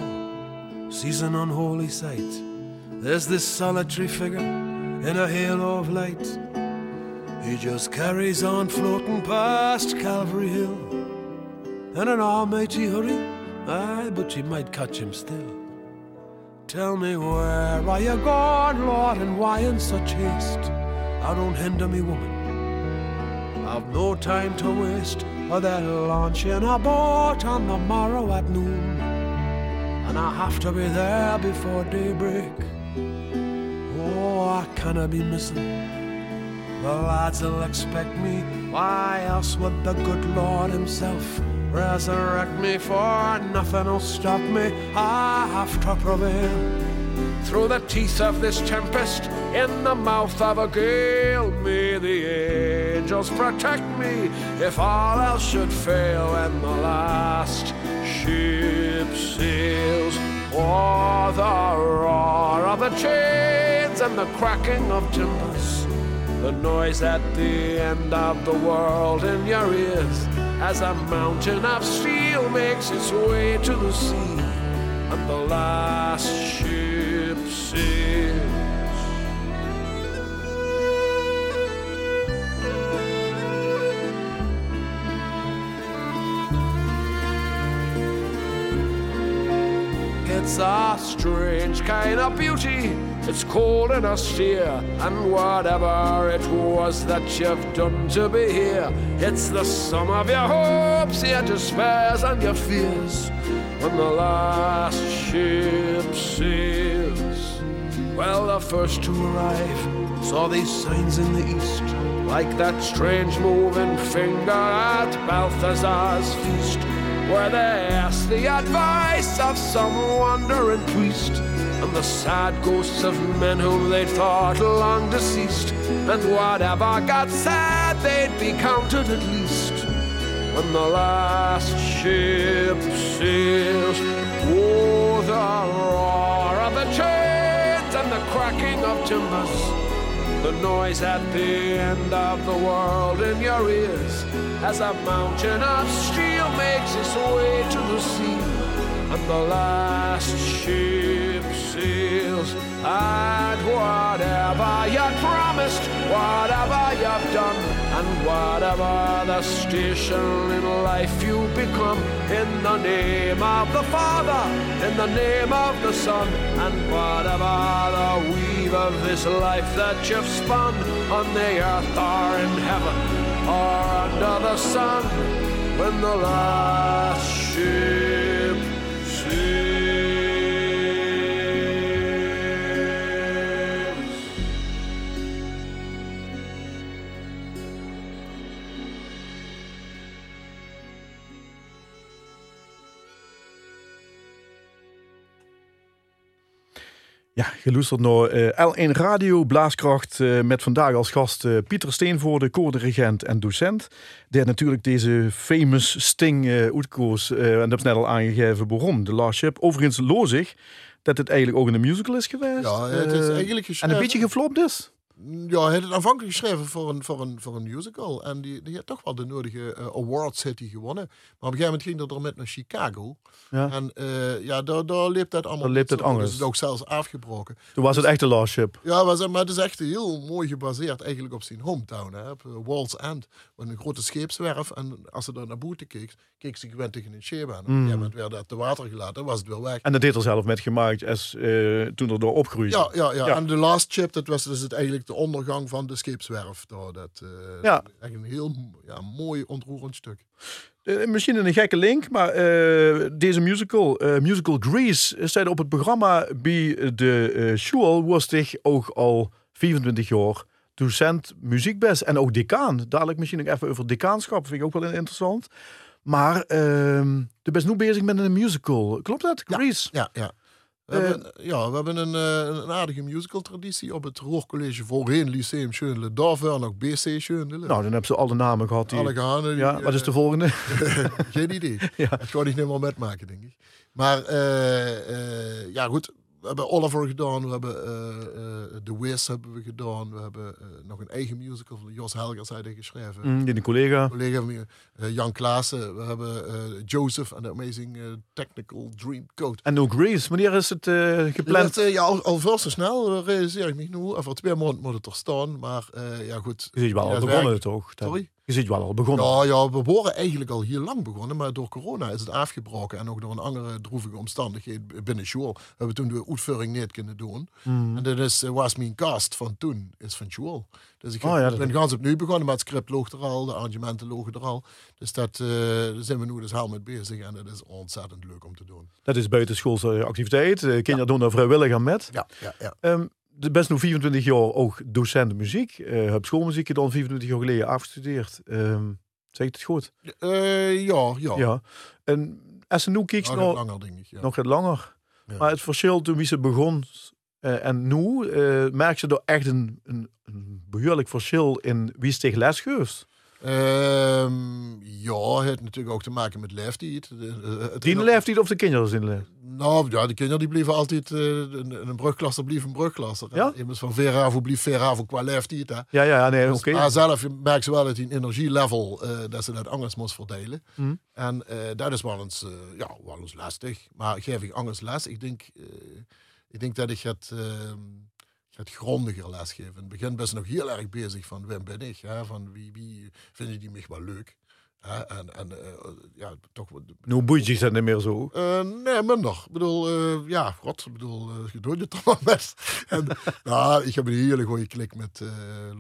S6: sees an unholy sight. There's this solitary figure in a halo of light. He just carries on floating past Calvary Hill. In an almighty hurry, aye, but she might catch him still. Tell me where are you going, Lord, and why in such haste? I don't hinder me, woman. I've no time to waste. Or they'll launch in a boat on the morrow at noon, and I have to be there before daybreak. Oh, I cannot be missing. The lads will expect me. Why else would the good Lord Himself resurrect me? For nothing will stop me. I have to prevail. Through the teeth of this tempest, in the mouth of a gale, may the angels protect me if all else should fail and the last ship sails. Or the roar of the chains and the cracking of timbers, the noise at the end of the world in your ears as a mountain of steel makes its way to the sea and the last ship sails. It's a strange kind of beauty. It's cold and austere, and whatever it was that you've done to be here, it's the sum of your hopes, your despairs, and your fears. When the last ship sails, well, the first to arrive saw these signs in the east, like that strange moving finger at Balthazar's feast where they asked the advice of some wandering priest and the sad ghosts of men whom they thought long deceased. And whatever got said, they'd be counted at least when the last ship sails. Oh, the roar of the chains and the cracking of timbers. The noise at the end of the world in your ears as a mountain of steel makes its way to the sea the last ship sails. And whatever you promised, whatever you've done, and whatever the station in life you become, in the name of the Father, in the name of the Son, and whatever the weave of this life that you've spun on the earth or in heaven or under the sun, when the last ship
S1: geluisterd naar eh, L1 Radio Blaaskracht eh, met vandaag als gast eh, Pieter Steenvoorde, koordirigent en docent. Die natuurlijk deze famous Sting uitkoos, en dat is net al aangegeven waarom, de Last Ship. Overigens lozig dat het eigenlijk ook in een musical is geweest.
S2: Ja, het is eigenlijk
S1: En een beetje geflopt is.
S2: Ja, hij had het aanvankelijk geschreven voor een, voor een, voor een musical. En die, die had toch wel de nodige eh, awards hij gewonnen. Maar op een gegeven moment ging dat er met naar Chicago.
S1: Ja.
S2: En eh, ja, daar, daar leeft dat allemaal
S1: Daar het anders.
S2: Dus het is ook zelfs afgebroken.
S1: Toen was het echt de Last Ship.
S2: Ja, maar, zeg maar het is echt heel mooi gebaseerd eigenlijk op zijn hometown. Hè, op Walls End. Een grote scheepswerf. En als ze daar naar buiten keek, keek ze gewend tegen een. En op moment werd dat te water gelaten. Was het weer weg.
S1: En dat deed er zelf met gemaakt als, eh, toen er door opgroeide.
S2: Ja, ja, ja,
S1: Ja.
S2: en de last ship, dat was dus het, eigenlijk de ondergang van de scheepswerf. Daar, dat, eh,
S1: Ja.
S2: Echt een heel ja, mooi ontroerend stuk.
S1: Eh, misschien een gekke link, maar deze musical, musical Grease, staat op het programma bij de school, was zich ook al 24 jaar docent muziekbest en ook decaan. Dadelijk misschien nog even over decaanschap, vind ik ook wel interessant. Maar de best nu bezig met een musical. Klopt dat? Grease?
S2: Ja, ja. We,
S1: Eh,
S2: hebben, ja, we hebben een, eh, een aardige musical traditie op het Roorcollege voorheen Lyceum Schönle. Daarvoor nog BC Schönle.
S1: Nou, dan hebben ze al de namen gehad. Die...
S2: Alle gehanen. die,
S1: Ja, wat is
S2: eh,
S1: de volgende? (laughs)
S2: Geen idee.
S1: Ja.
S2: Het kan ik niet meer metmaken, denk ik. Maar eh, eh, ja, goed. We hebben Oliver gedaan, we hebben eh, eh, The Wiz hebben we gedaan, we hebben eh, nog een eigen musical van Jos Helgers had geschreven.
S1: Mm, die collega.
S2: collega van eh, Jan Klaassen. We hebben eh, Joseph en de Amazing eh, Technical Dream Code.
S1: En ook Grease. Wanneer is het eh, gepland?
S2: Eh, ja, al, al veel te snel eh, realiseer ik me nu. Over twee maanden moet het er staan. Maar eh, ja, goed.
S1: Je wel
S2: Ja,
S1: begonnen, toch?
S2: Sorry?
S1: Je ziet wel al begonnen.
S2: Ja, ja, we waren eigenlijk al heel lang begonnen, maar door corona is het afgebroken. En ook door een andere droevige omstandigheid binnen school hebben we toen de uitvoering niet kunnen doen.
S1: Mm.
S2: En dat is, eh, was mijn cast van toen, is van school. Dus ik
S1: Oh, ja,
S2: ben gans opnieuw begonnen, maar het script loog er al, de arrangementen logen er al. Dus dat, eh, daar zijn we nu dus helemaal mee bezig en dat is ontzettend leuk om te doen.
S1: Dat is buitenschoolse activiteit. Eh, kinderen doen daar vrijwillig aan met.
S2: Ja, ja, ja.
S1: Ehm, de best nu 24 jaar ook docent muziek. Eh heb schoolmuziek gedaan 24 jaar geleden afgestudeerd. Ehm zeg ik het goed?
S2: Eh, ja, ja.
S1: Ja. En als nu kijkt
S2: Nog
S1: naar
S2: langer, denk ik. Ja.
S1: nog het langer.
S2: Ja.
S1: Maar het verschil toen wie ze begon eh, en nu, merk je er echt een, een, een behoorlijk verschil in wie ze tegen les geeft.
S2: Ehm, Ja, het heeft natuurlijk ook te maken met leeftijd. Eh,
S1: Die leeft niet of de kinderen zijn leeft.
S2: Nou, ja, de kinderen die blijven altijd... eh, een, een brugklasser blijft een brugklasser.
S1: Ja?
S2: Immers van Veravo blijft Veravo qua leeftijd. Hè.
S1: Ja, ja, nee,
S2: Dus-
S1: oké.
S2: Maar zelf merkt ze wel dat die energielevel, eh dat ze dat anders moest verdelen.
S1: Mhm.
S2: En eh, dat is wel eens, eh, ja, wel eens lastig. Maar geef ik anders les? Ik denk, eh, ik denk dat ik het, eh, het grondiger lesgeven. In het begin je nog heel erg bezig van wie ben ik? Van wie, wie vinden die mij wel leuk? Hè? En, en eh, ja, toch...
S1: Nu boeit zich dat niet meer zo.
S2: eh, nee, minder. Ik bedoel, eh, ja, god, ik bedoel, je doet het toch wel best. (laughs) En, nou, ik heb een hele goede klik met,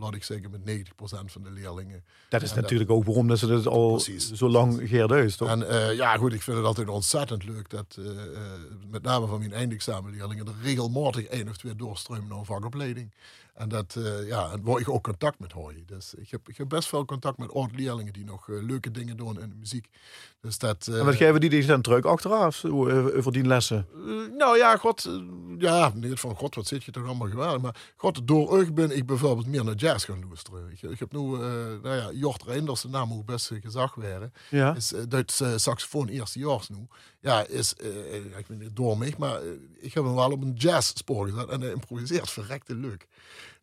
S2: laat ik zeggen, met 90% van de leerlingen.
S1: Dat is
S2: dat-
S1: natuurlijk ook waarom dat ze dat al
S2: Precies.
S1: zo lang geerduist, toch?
S2: En ja, goed, ik vind het altijd ontzettend leuk dat met name van mijn eindexamenleerlingen er regelmatig één of twee doorstromen naar een vakopleiding. En dat, eh, ja, waar ik ook contact met hoor. Dus ik heb, ik heb best veel contact met oud-leerlingen die nog eh, leuke dingen doen in de muziek. Dus dat... eh,
S1: en wat geven die die dan terug achteraf voor die lessen?
S2: Nou ja, god, ja, niet van god, wat zit je toch allemaal geweldig. Maar god, door u ben ik bijvoorbeeld meer naar jazz gaan luisteren. Ik, ik heb nu, nou ja, Jort Reinders, de naam moet best gezag werden.
S1: Ja.
S2: Is Duits saxofoon eerstejaars nu. Ja, is, ik ben niet door mij, maar ik heb hem wel op een jazzspoor gezet. En hij improviseert verrekte leuk.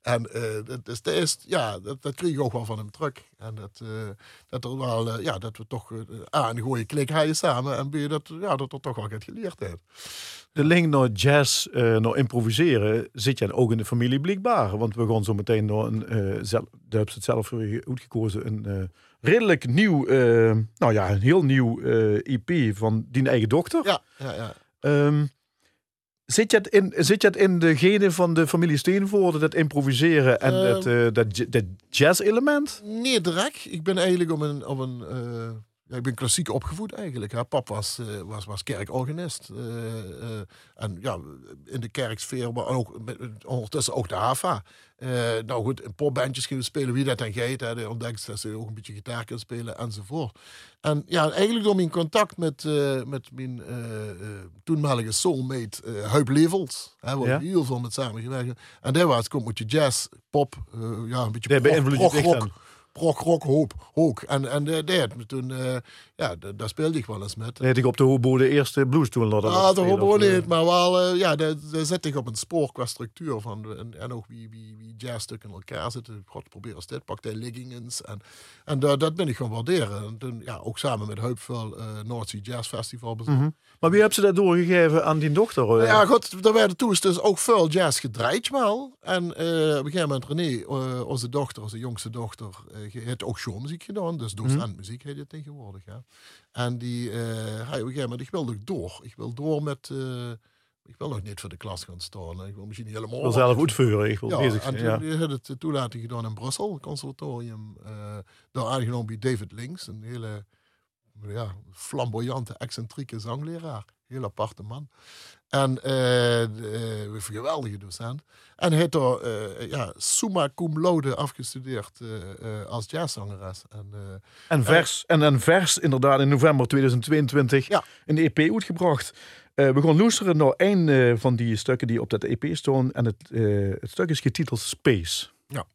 S2: En eh, dat, is, dat, is, ja, dat, dat kreeg ik ook wel van hem terug. En dat, eh, dat, er wel, eh, ja, dat we toch eh, A, een goede klik hadden samen. En B, dat, ja, dat er toch wel wat geleerd heeft.
S1: De link naar jazz, eh naar improviseren, zit je ook in de familie blijkbaar. Want we gaan zo meteen naar een, eh zelf, daar hebben ze het zelf je uitgekozen, een eh, redelijk nieuw, eh, nou ja, een heel nieuw eh EP van die eigen dochter.
S2: Ja, ja, ja.
S1: Ehm, zit, je het in, zit je het in de genen van de familie Steenvoorde, dat improviseren en
S2: Ehm.
S1: dat, eh, dat, dat jazz-element?
S2: Nee, direct. Ik ben eigenlijk op een. Op een eh, ja, ik ben klassiek opgevoed eigenlijk. Pap was, eh, was, was kerkorganist. eh, eh, en ja, in de kerksfeer, maar ook ondertussen ook de HAVA. Nou goed, in popbandjes kunnen spelen, wie dat dan geeft. Hè. De ontdekt dat ze ook een beetje gitaar kunnen spelen enzovoort. En ja, eigenlijk door mijn contact met, met mijn toenmalige soulmate uh, Huip Levels. Hè, waar
S1: Ja.
S2: ik heel veel met samengewerkt. En daar was komt met je jazz, pop, ja, een beetje prog-
S1: beïnvloed
S2: prog rock hoop ook. En, en uh, toen, eh, ja, da- daar speelde ik wel eens met.
S1: Nee, ik op de hobo de eerste blues toen laten
S2: Ah, de hobo
S1: of, eh,
S2: niet, maar wel, ja, daar, zet ik op een spoor qua structuur van. En, en ook wie, wie, wie jazzstukken in elkaar zitten. God, probeer eens dit, pak de leggings. En, en da- dat ben ik gaan waarderen. En toen, ja, ook samen met Heupvel, uh, North Sea Jazz Festival. bezocht.
S1: Mhm. Maar wie heeft ze dat doorgegeven aan die dochter?
S2: Ja, goed, er werden toen dus ook veel jazz gedraaid wel. En op een gegeven moment René, onze dochter, onze jongste dochter, eh, heeft ook showmuziek gedaan. Dus docentmuziek heet het tegenwoordig. Ja. En die, eh hij op een gegeven ik wil nog door. Ik wil door met, eh, ik wil nog niet voor de klas gaan staan. Ik wil misschien niet helemaal...
S1: Ik wil zelf uitvoeren, ik wil
S2: Ja,
S1: bezig
S2: en
S1: zijn. Ja.
S2: toen had het toelating gedaan in Brussel, conservatorium. eh daar aangenomen bij David Links, een hele ja, flamboyante, excentrieke zangleraar. Heel aparte man. En eh de, een geweldige docent. En hij heeft daar eh, ja, summa cum laude afgestudeerd eh, eh, als jazzzangeres. En, eh,
S1: En vers, en een vers inderdaad in november 2022
S2: Ja.
S1: een EP uitgebracht. Eh, we gaan luisteren naar een eh, van die stukken die op dat EP staan. En het, eh, het stuk is getiteld Space.
S2: Ja.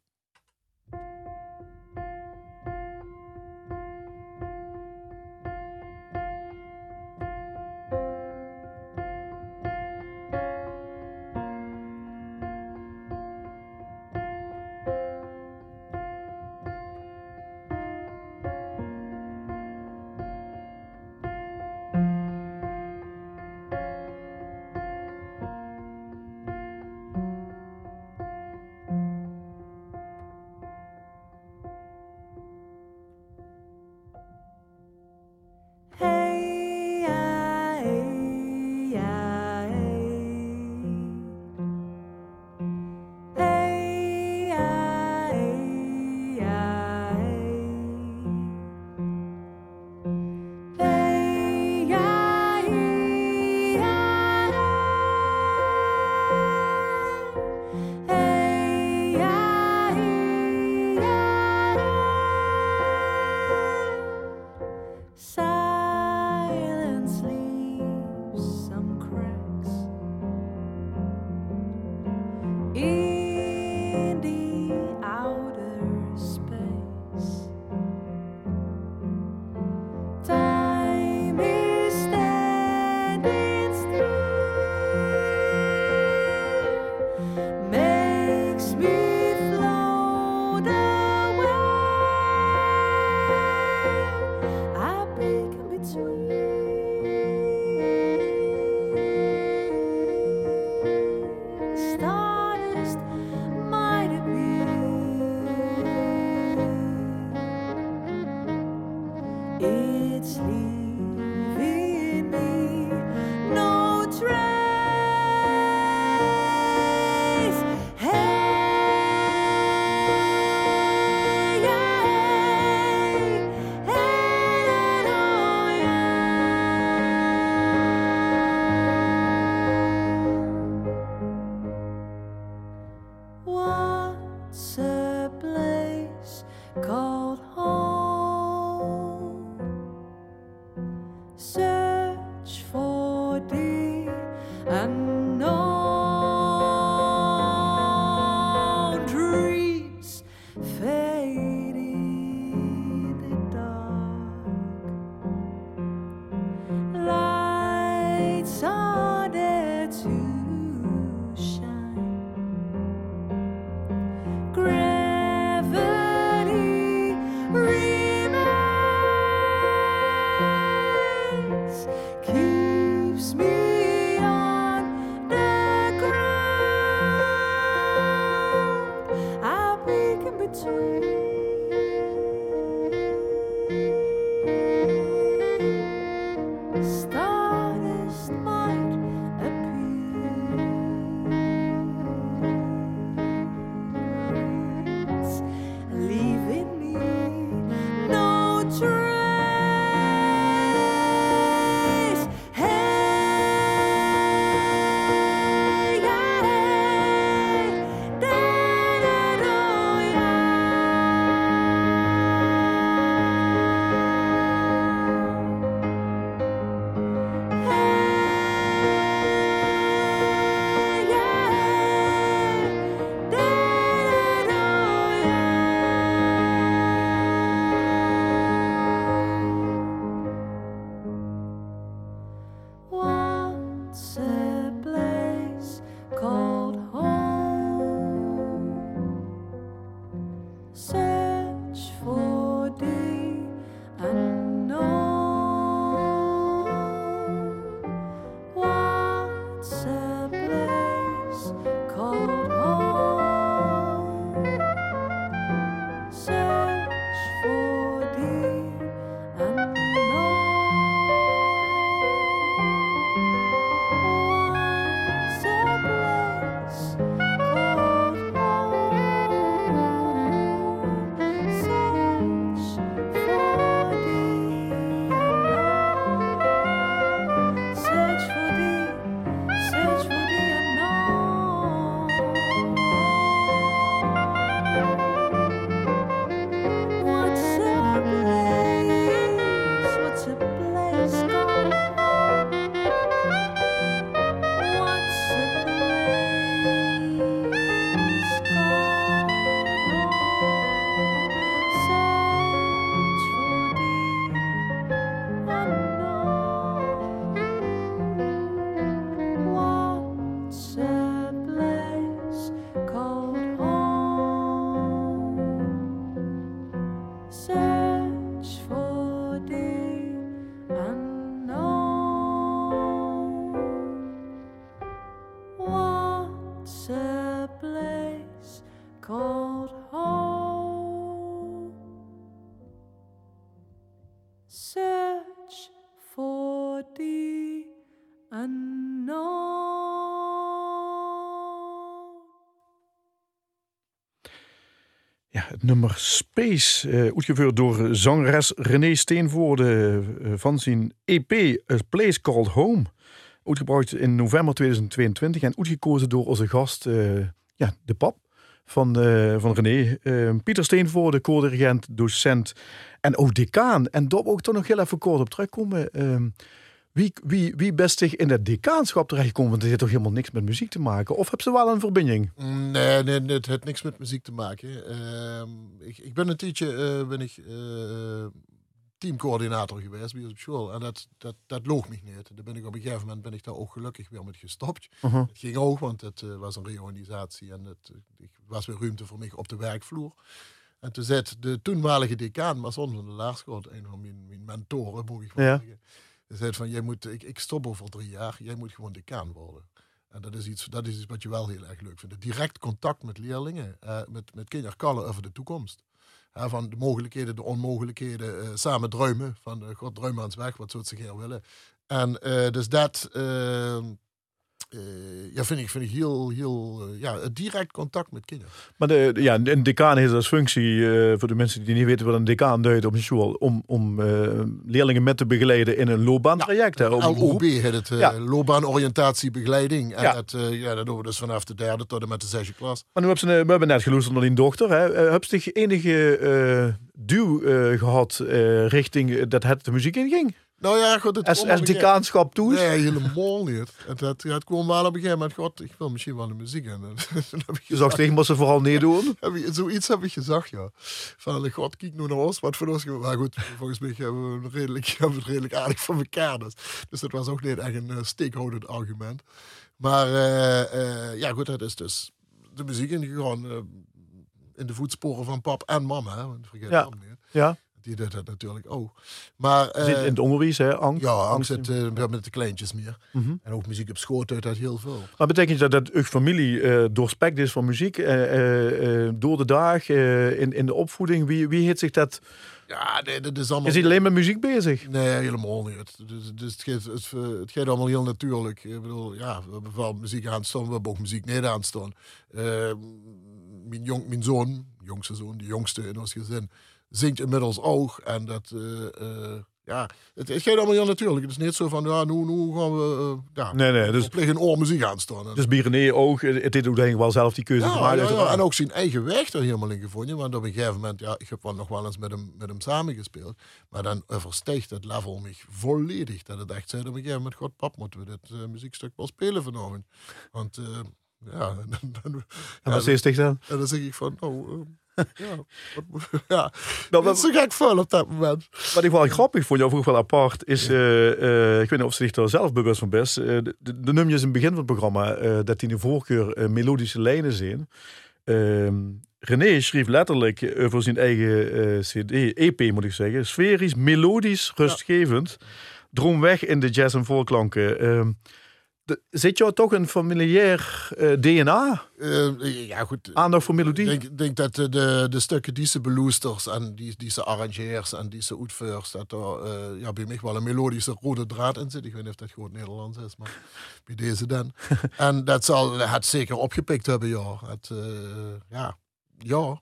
S1: Nummer Space, eh, uitgevoerd door zangeres René Steenvoorde eh, van zijn EP A Place Called Home. Uitgebracht in november 2022 en uitgekozen door onze gast, eh, ja, de pap van, van René. Pieter Steenvoorde, co-dirigent, docent en ook decaan. En daar ik toch nog heel even kort op terugkomen. Wie, wie, wie best zich in het decaanschap terechtkomen? Want er heeft toch helemaal niks met muziek te maken? Of hebben ze wel een verbinding?
S2: Nee, nee, het heeft niks met muziek te maken. Ehm, ik, ik ben een tijdje eh, ben ik, eh, teamcoördinator geweest bij ons op school. En dat, dat, dat loog me niet. Daar ben ik op een gegeven moment ben ik daar ook gelukkig weer met gestopt.
S1: Mhm.
S2: Het ging ook, want het eh, was een reorganisatie en het was weer ruimte voor mij op de werkvloer. En toen zei de toenmalige decaan, Mason van de Laarschoot, een van mijn, mijn mentoren, moet ik wel
S1: Ja.
S2: zeggen. Hij zei van, jij moet, ik, ik stop over drie jaar, jij moet gewoon decaan worden. En dat is iets, dat is iets wat je wel heel erg leuk vindt. Direct contact met leerlingen, eh, met, met kinderkallen over de toekomst. van de mogelijkheden, de onmogelijkheden, eh, samen druimen. Van uh, God druimen aan weg, wat zou zich hier willen. En eh, dus dat eh, ja, vind, ik, vind ik heel, heel eh, ja, direct contact met kinderen.
S1: Maar de, ja, een decaan heeft als functie, eh, voor de mensen die niet weten wat een decaan duidt op een school, om, om leerlingen met te begeleiden in een loopbaantraject. hè, op een
S2: LOB heet het,
S1: Ja.
S2: loopbaanoriëntatiebegeleiding. En
S1: Ja.
S2: dat, ja, dat doen we dus vanaf de derde tot en met de zesde klas.
S1: Maar nu hebben ze, we hebben net geloesterd naar die dochter. Hè. Heb je enige duw eh, gehad eh, richting dat het de muziek inging?
S2: Nou ja, goed, het
S1: Als, als decaanschap toe?
S2: Nee, helemaal niet. Het, het, het kwam wel op een gegeven moment, god, ik wil misschien wel de muziek in. (laughs)
S1: Je zag tegen wat ze vooral niet doen. (laughs)
S2: Heb ik- zoiets heb ik gezegd, ja. Van, god, kijk nou naar ons, wat voor ons... Maar goed, volgens mij hebben we, het redelijk, (laughs) hebben we het redelijk aardig voor elkaar. Dus, dus dat was ook niet echt een uh, steekhoudend argument. Maar eh, ja, goed, dat is dus de muziek ingegaan in de voetsporen van pap en mama. Hè, want vergeet
S1: Ja.
S2: niet.
S1: Ja,
S2: Die deed dat natuurlijk ook. Maar... eh,
S1: zit in het onderwijs, hè, angst.
S2: ja, angst zit eh, met de kleintjes meer.
S1: Mhm.
S2: En ook muziek op schoot uit dat heel veel.
S1: Maar betekent dat dat uw familie eh doorspekt is van muziek? eh, eh, eh, door de dag, eh, in, in de opvoeding? Wie, wie heeft zich dat...
S2: Ja, nee, dat is allemaal...
S1: Is hij alleen met muziek bezig?
S2: Nee, helemaal niet. Dus, dus het, gaat, het, het gaat allemaal heel natuurlijk. Ik bedoel, ja, we hebben wel muziek aan staan, we hebben ook muziek niet aan staan. Eh, mijn, jong, mijn zoon, jongste zoon, de jongste in ons gezin, zingt inmiddels ook. En dat, eh, eh, ja, het, het gaat allemaal heel natuurlijk. Het is niet zo van, ja, nu, nu gaan we, eh, ja,
S1: Nee, nee, dus-
S2: op een oor muziek aan staan. En-
S1: Dus Birené ook, het heeft ook denk ik wel zelf die keuze
S2: ja, ja, ja,
S1: uiteraard.
S2: en ook zijn eigen weg er helemaal in gevonden. Want op een gegeven moment, ja, ik heb wel nog wel eens met hem, met hem samengespeeld. Maar dan overstijgt het level mij volledig. Dat het echt zei op een gegeven moment, god pap, moeten we dit muziekstuk wel spelen vanavond. Want, eh, ja, dan, (laughs) dan,
S1: En wat zich dan?
S2: en dan zeg ik van, eh, ja, (laughs) ja.
S1: Nou,
S2: dat is zo gek veel op dat moment.
S1: Wat ik wel grappig vond, of ook wel apart, is, eh, eh, ik weet niet of ze zich er zelf bewust van is, eh, de, nummertjes in het begin van het programma, dat die de voorkeur melodische lijnen zijn. Ehm, René schreef letterlijk voor zijn eigen CD, EP moet ik zeggen, sferisch, melodisch, rustgevend, droom weg in de jazz en voorklanken. De- zit jou toch een familiair eh, DNA,
S2: Eh, ja, goed.
S1: aandacht voor melodie?
S2: Ik denk, denk dat de, de, de stukken die ze beloesters en die, die ze en die ze dat er eh, ja, bij mij wel een melodische rode draad in zit. Ik weet niet of dat goed Nederlands is, maar bij deze dan. (laughs) en dat zal het zeker opgepikt hebben, ja. Het, eh, ja. Ja.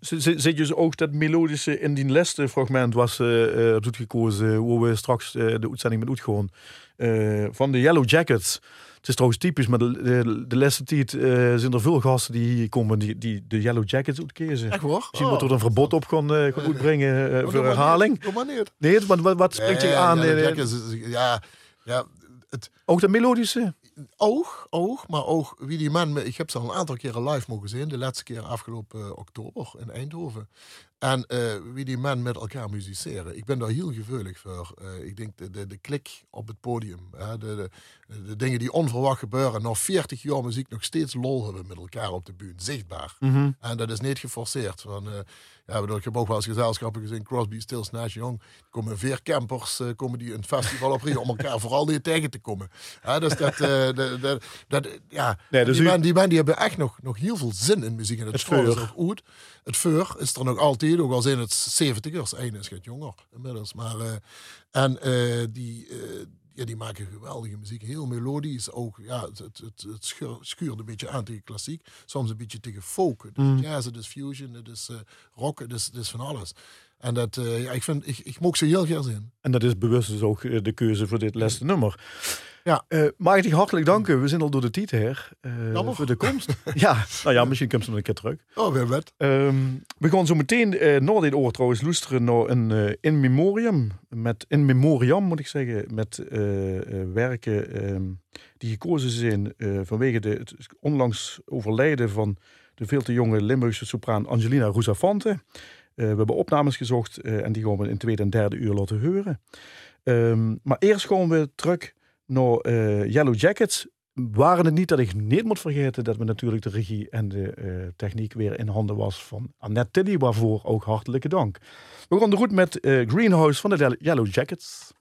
S1: Zit, je dus ook dat melodische in die laatste fragment was eh uh, gekozen, hoe we straks eh, de uitzending met uitgaan, eh van de Yellow Jackets. Het is trouwens typisch, maar de, de, de laatste tijd eh, zijn er veel gasten die hier komen die, die de Yellow Jackets uitkiezen.
S2: Echt hoor?
S1: Misschien moet er een verbod op gaan, eh, gaan uitbrengen eh, voor herhaling.
S2: Doe maar niet.
S1: Nee, wat, wat, wat spreekt je aan? Eh,
S2: ja, ja, het,
S1: ook dat melodische?
S2: Oog, oog, maar ook wie die man... Ik heb ze al een aantal keren live mogen zien. De laatste keer afgelopen eh, oktober in Eindhoven. En eh, wie die man met elkaar musiceren. Ik ben daar heel gevoelig voor. Eh, ik denk de, de, de klik op het podium. hè, de, de, de dingen die onverwacht gebeuren. Na 40 jaar muziek nog steeds lol hebben met elkaar op de bühne. Zichtbaar.
S1: Mhm.
S2: En dat is niet geforceerd. Van, ja, bedoel, ik heb ook wel eens gezelschappen gezien. Crosby, Stills, Nash Young. Komen vier campers, eh, komen die een festival op om elkaar (laughs) vooral niet tegen te komen. Ja, dus dat, eh, dat, dat, dat, ja.
S1: Nee, dus
S2: die,
S1: u-
S2: man, die man die hebben echt nog, nog heel veel zin in muziek. En het,
S1: Het vuur.
S2: ook goed. Het vuur is er nog altijd, ook al zijn het 70ers. Eén is het jonger inmiddels. Maar, eh, en die, ja, die maken geweldige muziek. Heel melodisch ook. Ja, het, het, het, schuurt een beetje aan tegen klassiek. Soms een beetje tegen folk. Het is
S1: Mm.
S2: jazz, het is fusion, het is eh, rock, het is, het is van alles. En dat, ja, ik, vind, ik, ik mocht ze heel graag zien.
S1: En dat is bewust dus ook eh, de keuze voor dit laatste nummer.
S2: Ja.
S1: Mag ik je hartelijk danken. We zijn al door de tijd her.
S2: Jammer.
S1: voor de komst. (laughs) ja, nou ja, misschien komt ze nog een keer terug.
S2: Oh, weer wat.
S1: Ehm, we gaan zo meteen eh na dit oor trouwens luisteren naar een in memoriam. Met, in memoriam moet ik zeggen. Met werken ehm, die gekozen zijn vanwege de, het onlangs overlijden van de veel te jonge Limburgse sopraan Angelina Rousafante. We hebben opnames gezocht en die gaan we in tweede en derde uur laten horen. Ehm, maar eerst gaan we terug eh, Yellow Jackets. Waren het niet dat ik niet moet vergeten dat we natuurlijk de regie en de eh, techniek weer in handen was van Annette Tilly, waarvoor ook hartelijke dank. We de route met eh, Greenhouse van de Yellow Jackets.